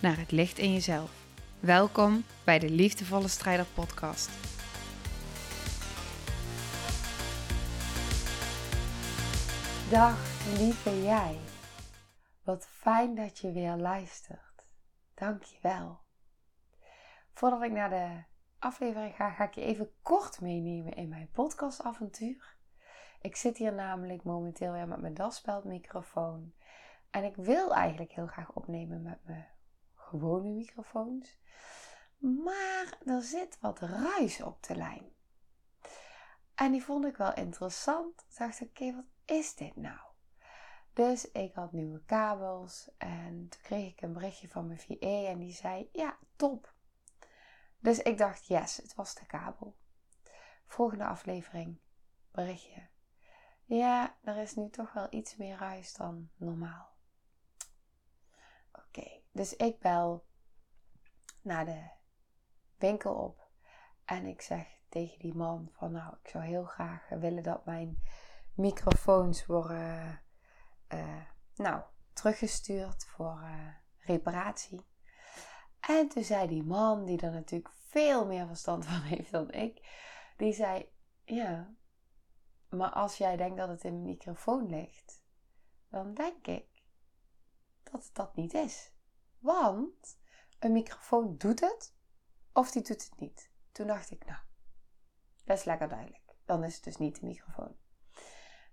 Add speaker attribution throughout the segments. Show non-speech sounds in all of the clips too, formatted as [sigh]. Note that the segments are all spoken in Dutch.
Speaker 1: naar het licht in jezelf. Welkom bij de Liefdevolle Strijder Podcast.
Speaker 2: Dag lieve jij. Wat fijn dat je weer luistert. Dank je wel. Voordat ik naar de aflevering ga, ga ik je even kort meenemen in mijn podcastavontuur. Ik zit hier namelijk momenteel weer met mijn daspeldmicrofoon. En ik wil eigenlijk heel graag opnemen met mijn gewone microfoons. Maar er zit wat ruis op de lijn. En die vond ik wel interessant. Toen dacht ik, oké, wat is dit nou? Dus ik had nieuwe kabels en toen kreeg ik een berichtje van mijn VA en die zei, ja, top. Dus ik dacht, yes, het was de kabel. Volgende aflevering, berichtje. Ja, er is nu toch wel iets meer ruis dan normaal. Oké, dus ik bel naar de winkel op en ik zeg tegen die man van nou, ik zou heel graag willen dat mijn microfoons worden uh, nou, teruggestuurd voor uh, reparatie. En toen zei die man, die er natuurlijk veel meer verstand van heeft dan ik, die zei: Ja, maar als jij denkt dat het in een microfoon ligt, dan denk ik dat het dat niet is. Want een microfoon doet het of die doet het niet. Toen dacht ik, nou, is lekker duidelijk. Dan is het dus niet de microfoon.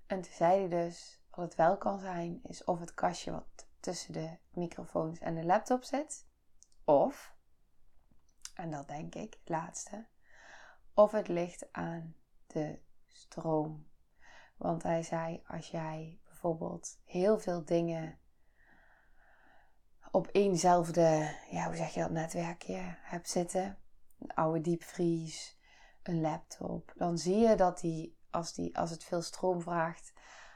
Speaker 2: En toen zei hij dus, wat het wel kan zijn, is of het kastje wat tussen de microfoons en de laptop zit. Of, en dat denk ik, het laatste, of het ligt aan de stroom. Want hij zei, als jij bijvoorbeeld heel veel dingen op éénzelfde, ja, hoe zeg je dat, netwerkje hebt zitten, een oude diepvries, een laptop, dan zie je dat die als, die, als het veel stroom vraagt,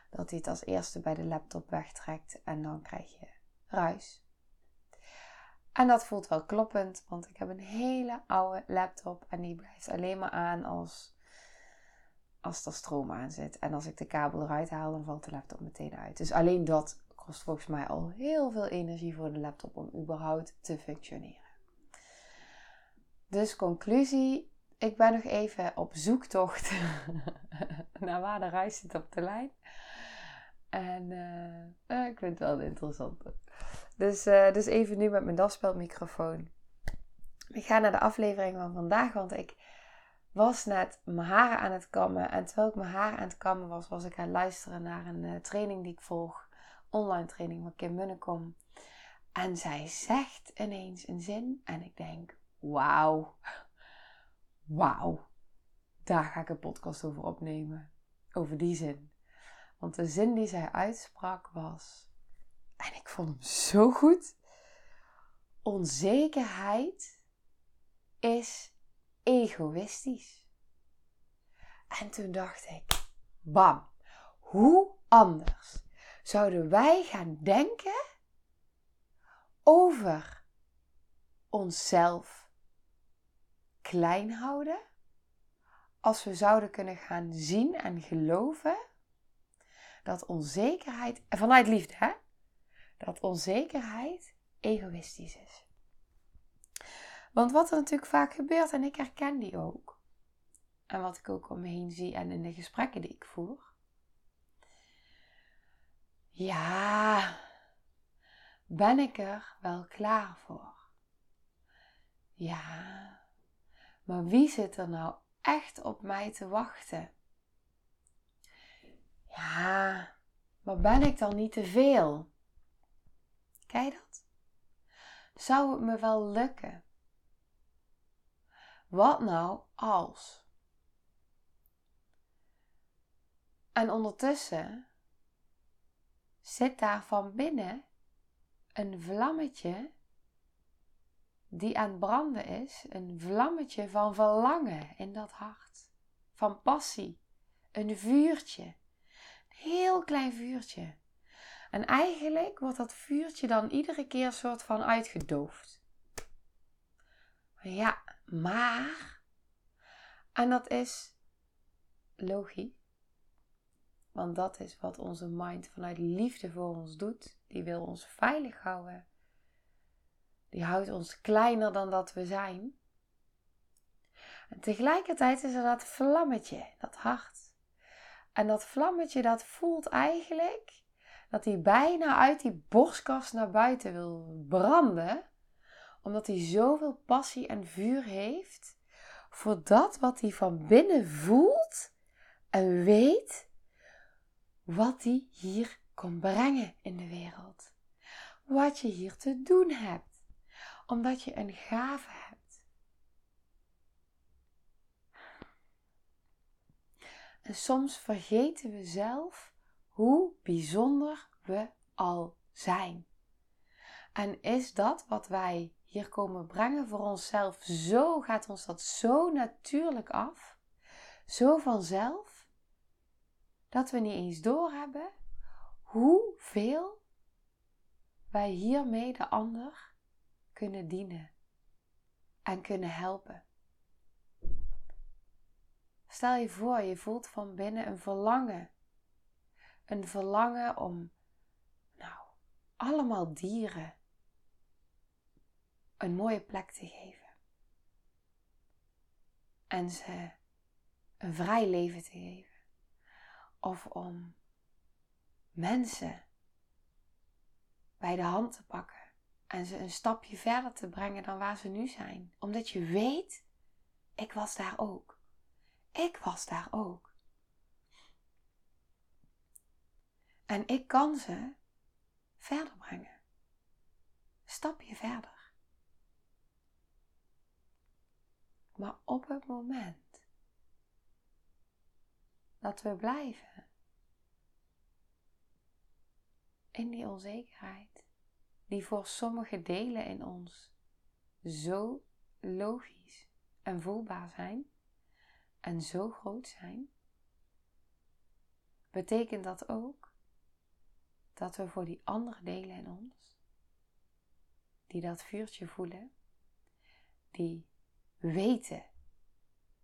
Speaker 2: dat hij het als eerste bij de laptop wegtrekt en dan krijg je ruis. En dat voelt wel kloppend, want ik heb een hele oude laptop en die blijft alleen maar aan als, als er stroom aan zit. En als ik de kabel eruit haal, dan valt de laptop meteen uit. Dus alleen dat kost volgens mij al heel veel energie voor de laptop om überhaupt te functioneren. Dus conclusie, ik ben nog even op zoektocht [laughs] naar waar de reis zit op de lijn. En uh, ik vind het wel interessant. Dus, uh, dus even nu met mijn daspeldmicrofoon. Ik ga naar de aflevering van vandaag, want ik was net mijn haren aan het kammen. En terwijl ik mijn haren aan het kammen was, was ik aan het luisteren naar een training die ik volg. Online training van Kim Munnekom. En zij zegt ineens een zin en ik denk, wauw, wauw. Daar ga ik een podcast over opnemen. Over die zin. Want de zin die zij uitsprak was, en ik vond hem zo goed. Onzekerheid is egoïstisch. En toen dacht ik, bam, hoe anders zouden wij gaan denken over onszelf klein houden als we zouden kunnen gaan zien en geloven dat onzekerheid, vanuit liefde hè, dat onzekerheid egoïstisch is. Want wat er natuurlijk vaak gebeurt, en ik herken die ook, en wat ik ook om me heen zie en in de gesprekken die ik voer. Ja, ben ik er wel klaar voor? Ja, maar wie zit er nou echt op mij te wachten? Ja, maar ben ik dan niet te veel? Kijk dat? Zou het me wel lukken? Wat nou als? En ondertussen zit daar van binnen een vlammetje die aan het branden is, een vlammetje van verlangen in dat hart, van passie, een vuurtje, een heel klein vuurtje. En eigenlijk wordt dat vuurtje dan iedere keer soort van uitgedoofd. Ja, maar. En dat is logisch. Want dat is wat onze mind vanuit liefde voor ons doet. Die wil ons veilig houden. Die houdt ons kleiner dan dat we zijn. En tegelijkertijd is er dat vlammetje, dat hart. En dat vlammetje dat voelt eigenlijk dat hij bijna uit die borstkast naar buiten wil branden. Omdat hij zoveel passie en vuur heeft voor dat wat hij van binnen voelt en weet wat hij hier komt brengen in de wereld. Wat je hier te doen hebt. Omdat je een gave hebt. En soms vergeten we zelf hoe bijzonder we al zijn. En is dat wat wij hier komen brengen voor onszelf, zo gaat ons dat zo natuurlijk af, zo vanzelf, dat we niet eens doorhebben hoeveel wij hiermee de ander kunnen dienen en kunnen helpen. Stel je voor, je voelt van binnen een verlangen. Een verlangen om, nou, allemaal dieren een mooie plek te geven. En ze een vrij leven te geven. Of om mensen bij de hand te pakken en ze een stapje verder te brengen dan waar ze nu zijn. Omdat je weet, ik was daar ook. Ik was daar ook. En ik kan ze verder brengen. Stapje verder. Maar op het moment dat we blijven in die onzekerheid, die voor sommige delen in ons zo logisch en voelbaar zijn en zo groot zijn, betekent dat ook dat we voor die andere delen in ons, die dat vuurtje voelen, die weten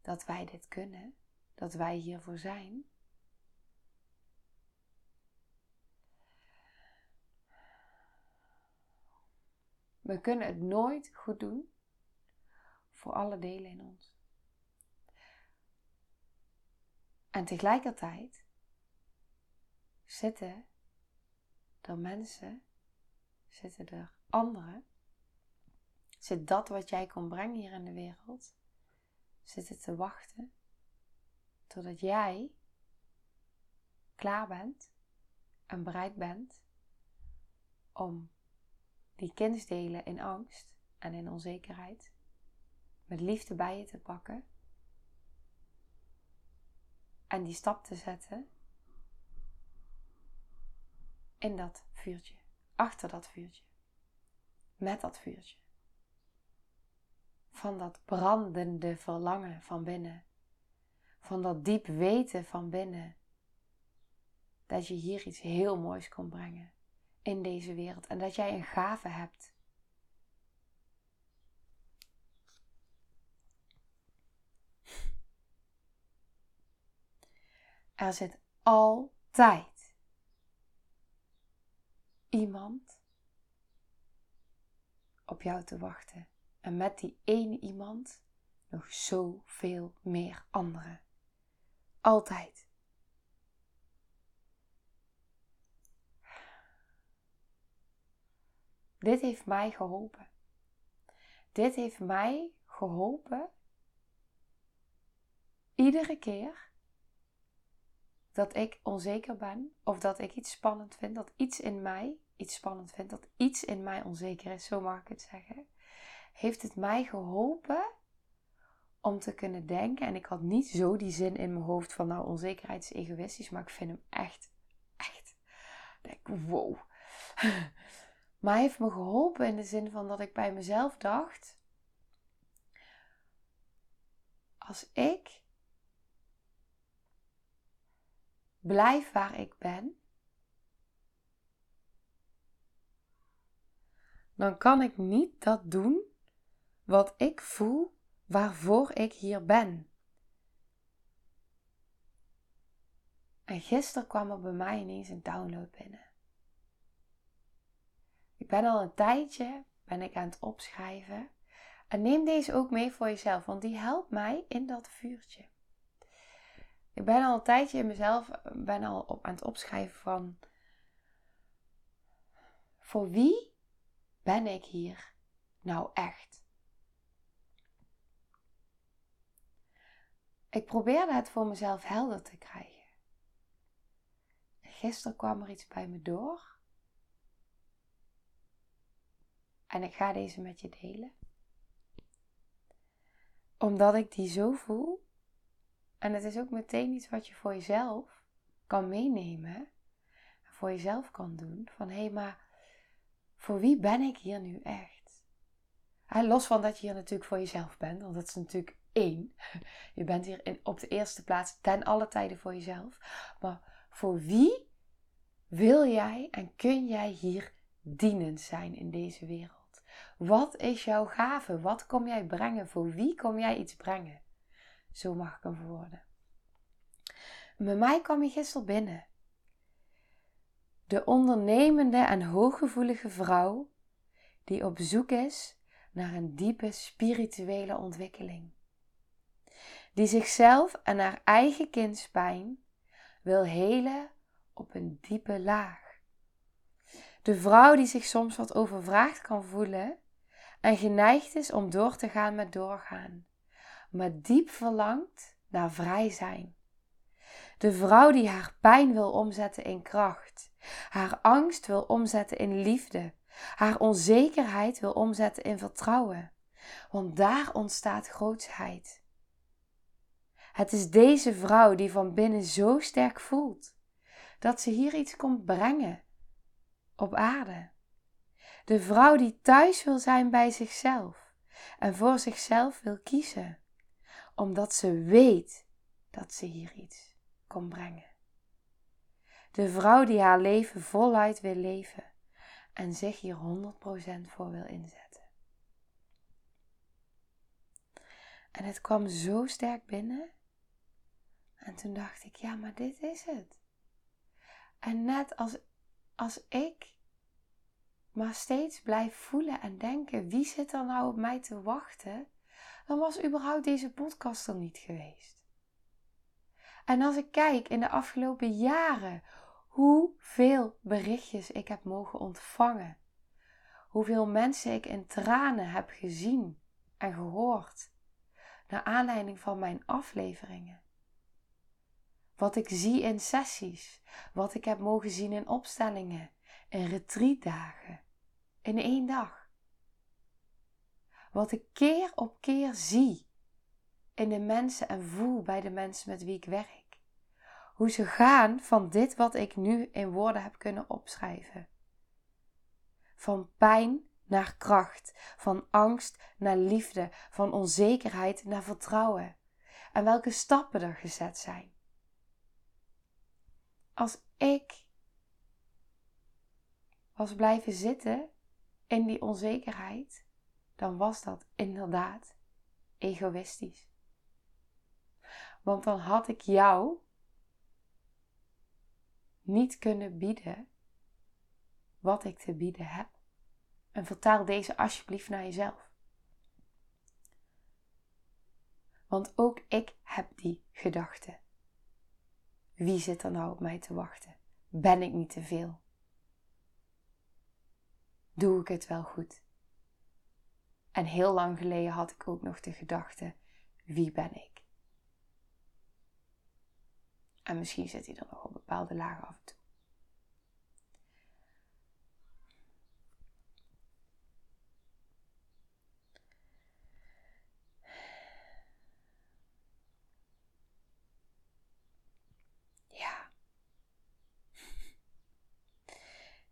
Speaker 2: dat wij dit kunnen, dat wij hiervoor zijn, We kunnen het nooit goed doen voor alle delen in ons. En tegelijkertijd zitten er mensen, zitten er anderen, zit dat wat jij kon brengen hier in de wereld, zitten te wachten totdat jij klaar bent en bereid bent om die kennisdelen in angst en in onzekerheid met liefde bij je te pakken en die stap te zetten in dat vuurtje, achter dat vuurtje, met dat vuurtje. Van dat brandende verlangen van binnen, van dat diep weten van binnen, dat je hier iets heel moois kon brengen in deze wereld en dat jij een gave hebt. Er zit altijd iemand op jou te wachten. En met die ene iemand nog zoveel meer anderen. Altijd. Dit heeft mij geholpen. Dit heeft mij geholpen iedere keer dat ik onzeker ben of dat ik iets spannend vind, dat iets in mij iets spannend vindt, dat iets in mij onzeker is, zo mag ik het zeggen, heeft het mij geholpen om te kunnen denken. En ik had niet zo die zin in mijn hoofd van nou onzekerheid is egoïstisch, maar ik vind hem echt, echt. Denk, wow. [laughs] maar hij heeft me geholpen in de zin van dat ik bij mezelf dacht: als ik blijf waar ik ben, dan kan ik niet dat doen wat ik voel waarvoor ik hier ben. En gisteren kwam er bij mij ineens een download binnen. Ik ben al een tijdje ben ik aan het opschrijven. En neem deze ook mee voor jezelf, want die helpt mij in dat vuurtje. Ik ben al een tijdje in mezelf ben al op, aan het opschrijven van voor wie ben ik hier nou echt? Ik probeerde het voor mezelf helder te krijgen. Gisteren kwam er iets bij me door. En ik ga deze met je delen. Omdat ik die zo voel. En het is ook meteen iets wat je voor jezelf kan meenemen. Voor jezelf kan doen. Van hé, hey, maar voor wie ben ik hier nu echt? los van dat je hier natuurlijk voor jezelf bent. Want dat is natuurlijk één. Je bent hier in, op de eerste plaats ten alle tijden voor jezelf. Maar voor wie wil jij en kun jij hier dienend zijn in deze wereld? Wat is jouw gave? Wat kom jij brengen? Voor wie kom jij iets brengen? Zo mag ik hem verwoorden. Bij mij kwam je gisteren binnen. De ondernemende en hooggevoelige vrouw die op zoek is naar een diepe spirituele ontwikkeling. Die zichzelf en haar eigen kindspijn wil helen op een diepe laag. De vrouw die zich soms wat overvraagd kan voelen en geneigd is om door te gaan met doorgaan, maar diep verlangt naar vrij zijn. De vrouw die haar pijn wil omzetten in kracht, haar angst wil omzetten in liefde, haar onzekerheid wil omzetten in vertrouwen, want daar ontstaat grootsheid. Het is deze vrouw die van binnen zo sterk voelt dat ze hier iets komt brengen op aarde. De vrouw die thuis wil zijn bij zichzelf en voor zichzelf wil kiezen, omdat ze weet dat ze hier iets kon brengen. De vrouw die haar leven voluit wil leven en zich hier 100% voor wil inzetten. En het kwam zo sterk binnen. En toen dacht ik, ja, maar dit is het. En net als, als ik maar steeds blijf voelen en denken: wie zit er nou op mij te wachten? Dan was überhaupt deze podcast er niet geweest. En als ik kijk in de afgelopen jaren hoeveel berichtjes ik heb mogen ontvangen, hoeveel mensen ik in tranen heb gezien en gehoord, naar aanleiding van mijn afleveringen. Wat ik zie in sessies, wat ik heb mogen zien in opstellingen, in retreatdagen, in één dag. Wat ik keer op keer zie in de mensen en voel bij de mensen met wie ik werk. Hoe ze gaan van dit wat ik nu in woorden heb kunnen opschrijven. Van pijn naar kracht, van angst naar liefde, van onzekerheid naar vertrouwen. En welke stappen er gezet zijn. Als ik was blijven zitten in die onzekerheid, dan was dat inderdaad egoïstisch. Want dan had ik jou niet kunnen bieden wat ik te bieden heb. En vertaal deze alsjeblieft naar jezelf. Want ook ik heb die gedachte. Wie zit er nou op mij te wachten? Ben ik niet te veel? doe ik het wel goed? En heel lang geleden had ik ook nog de gedachte: wie ben ik? En misschien zit hij er nog op bepaalde lagen af en toe.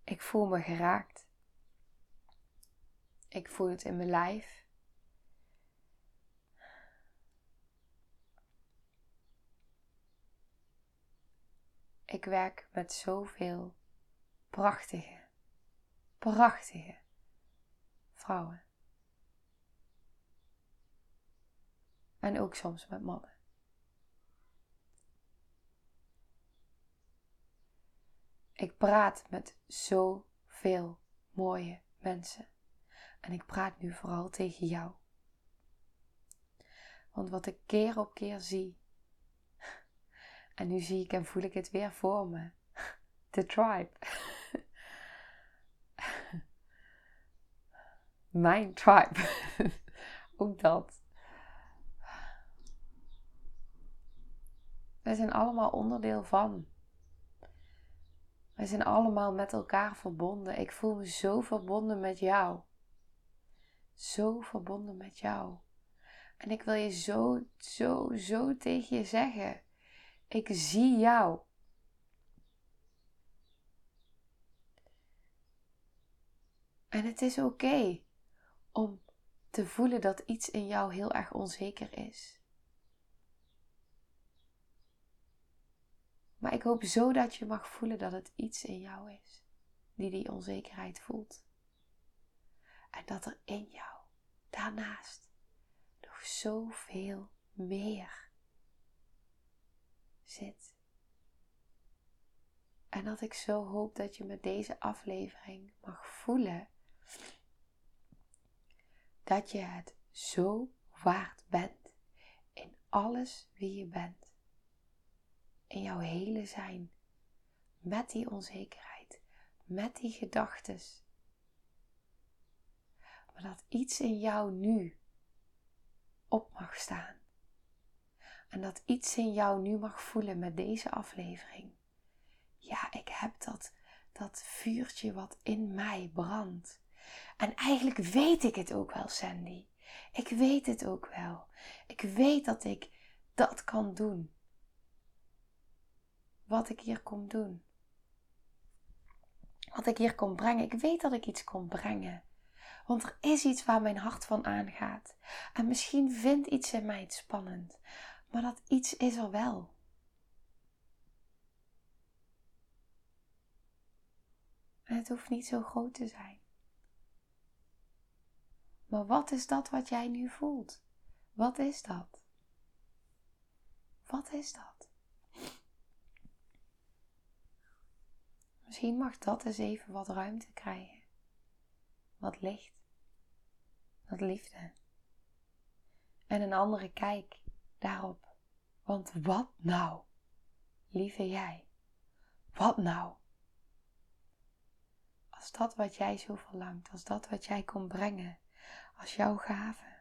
Speaker 2: Ik voel me geraakt. Ik voel het in mijn lijf. Ik werk met zoveel prachtige, prachtige vrouwen. En ook soms met mannen. Ik praat met zoveel mooie mensen. En ik praat nu vooral tegen jou. Want wat ik keer op keer zie, [laughs] en nu zie ik en voel ik het weer voor me, [laughs] de tribe. [laughs] Mijn tribe. Ook dat. We zijn allemaal onderdeel van. We zijn allemaal met elkaar verbonden. Ik voel me zo verbonden met jou. Zo verbonden met jou. En ik wil je zo, zo, zo tegen je zeggen. Ik zie jou. En het is oké om te voelen dat iets in jou heel erg onzeker is. Maar ik hoop zo dat je mag voelen dat het iets in jou is die die onzekerheid voelt. En dat er in jou daarnaast nog zoveel meer zit. En dat ik zo hoop dat je met deze aflevering mag voelen dat je het zo waard bent in alles wie je bent. In jouw hele zijn. Met die onzekerheid, met die gedachtes. Maar dat iets in jou nu op mag staan. En dat iets in jou nu mag voelen met deze aflevering. Ja, ik heb dat, dat vuurtje wat in mij brandt. En eigenlijk weet ik het ook wel, Sandy. Ik weet het ook wel. Ik weet dat ik dat kan doen. Wat ik hier kom doen. Wat ik hier kom brengen. Ik weet dat ik iets kom brengen. Want er is iets waar mijn hart van aangaat. En misschien vindt iets in mij het spannend. Maar dat iets is er wel. En het hoeft niet zo groot te zijn. Maar wat is dat wat jij nu voelt? Wat is dat? Wat is dat? Misschien mag dat eens even wat ruimte krijgen. Wat licht. Wat liefde. En een andere kijk daarop. Want wat nou, lieve jij? Wat nou? Als dat wat jij zo verlangt, als dat wat jij kon brengen, als jouw gave.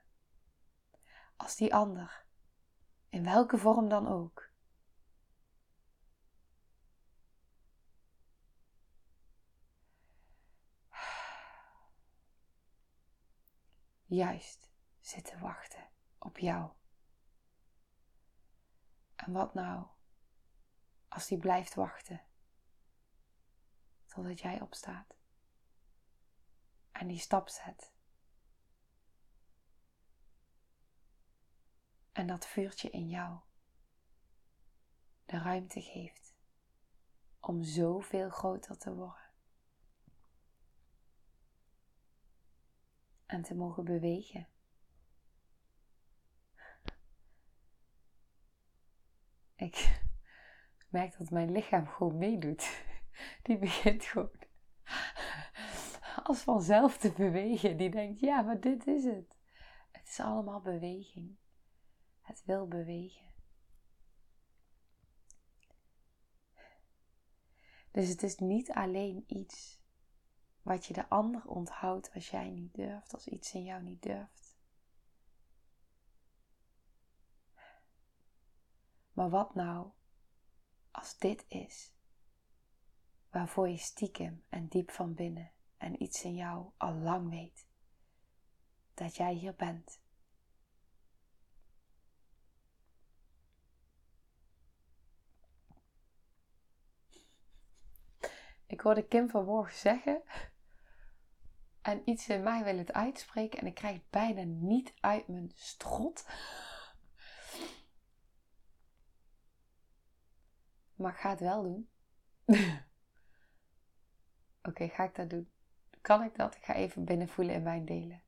Speaker 2: Als die ander, in welke vorm dan ook. Juist zitten wachten op jou. En wat nou als die blijft wachten totdat jij opstaat en die stap zet En dat vuurtje in jou de ruimte geeft om zoveel groter te worden. En te mogen bewegen. Ik [laughs] merk dat mijn lichaam gewoon meedoet. [laughs] Die begint gewoon [laughs] als vanzelf te bewegen. Die denkt, ja, maar dit is het. Het is allemaal beweging het wil bewegen. Dus het is niet alleen iets wat je de ander onthoudt als jij niet durft, als iets in jou niet durft. Maar wat nou als dit is waarvoor je stiekem en diep van binnen en iets in jou al lang weet dat jij hier bent Ik hoorde Kim vanmorgen zeggen. En iets in mij wil het uitspreken. En ik krijg het bijna niet uit mijn strot. Maar ik ga het wel doen. [laughs] Oké, ga ik dat doen? Kan ik dat? Ik ga even binnenvoelen in mijn delen.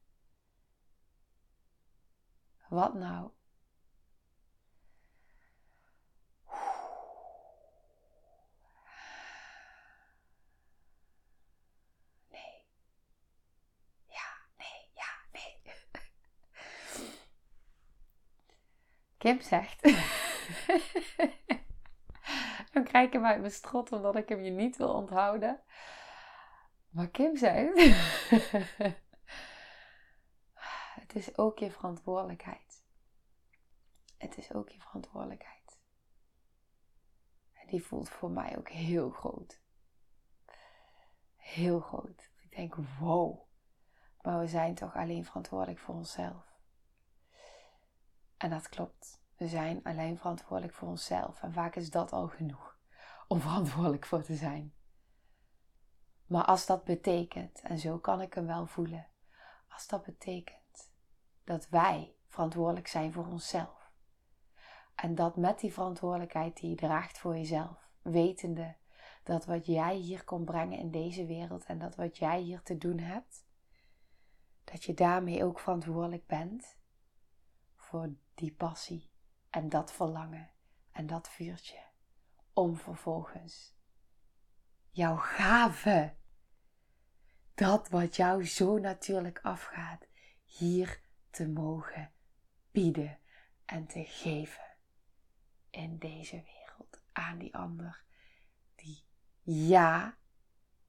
Speaker 2: Wat nou? Nee. Ja, nee, ja, nee. Kim zegt. Dan [laughs] krijg ik hem uit mijn strot omdat ik hem je niet wil onthouden. Maar Kim zegt. [laughs] het is ook je verantwoordelijkheid. Het is ook je verantwoordelijkheid. En die voelt voor mij ook heel groot. Heel groot. Ik denk, wow. Maar we zijn toch alleen verantwoordelijk voor onszelf. En dat klopt. We zijn alleen verantwoordelijk voor onszelf. En vaak is dat al genoeg om [laughs] verantwoordelijk voor te zijn. Maar als dat betekent, en zo kan ik hem wel voelen, als dat betekent dat wij verantwoordelijk zijn voor onszelf. En dat met die verantwoordelijkheid die je draagt voor jezelf, wetende dat wat jij hier komt brengen in deze wereld en dat wat jij hier te doen hebt, dat je daarmee ook verantwoordelijk bent voor die passie en dat verlangen en dat vuurtje. Om vervolgens jouw gave, dat wat jou zo natuurlijk afgaat, hier te mogen bieden en te geven in deze wereld aan die ander die ja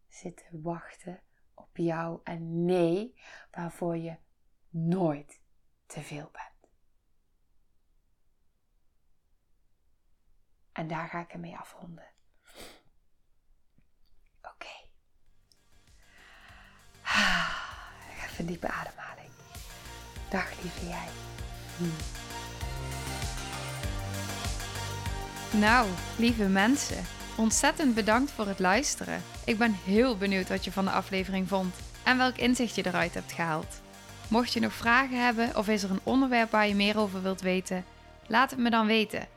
Speaker 2: zit te wachten op jou en nee waarvoor je nooit te veel bent. En daar ga ik ermee afronden. Oké. Okay. Even een diepe ademhaling. Dag lieve jij. Hm.
Speaker 1: Nou, lieve mensen, ontzettend bedankt voor het luisteren. Ik ben heel benieuwd wat je van de aflevering vond en welk inzicht je eruit hebt gehaald. Mocht je nog vragen hebben of is er een onderwerp waar je meer over wilt weten, laat het me dan weten.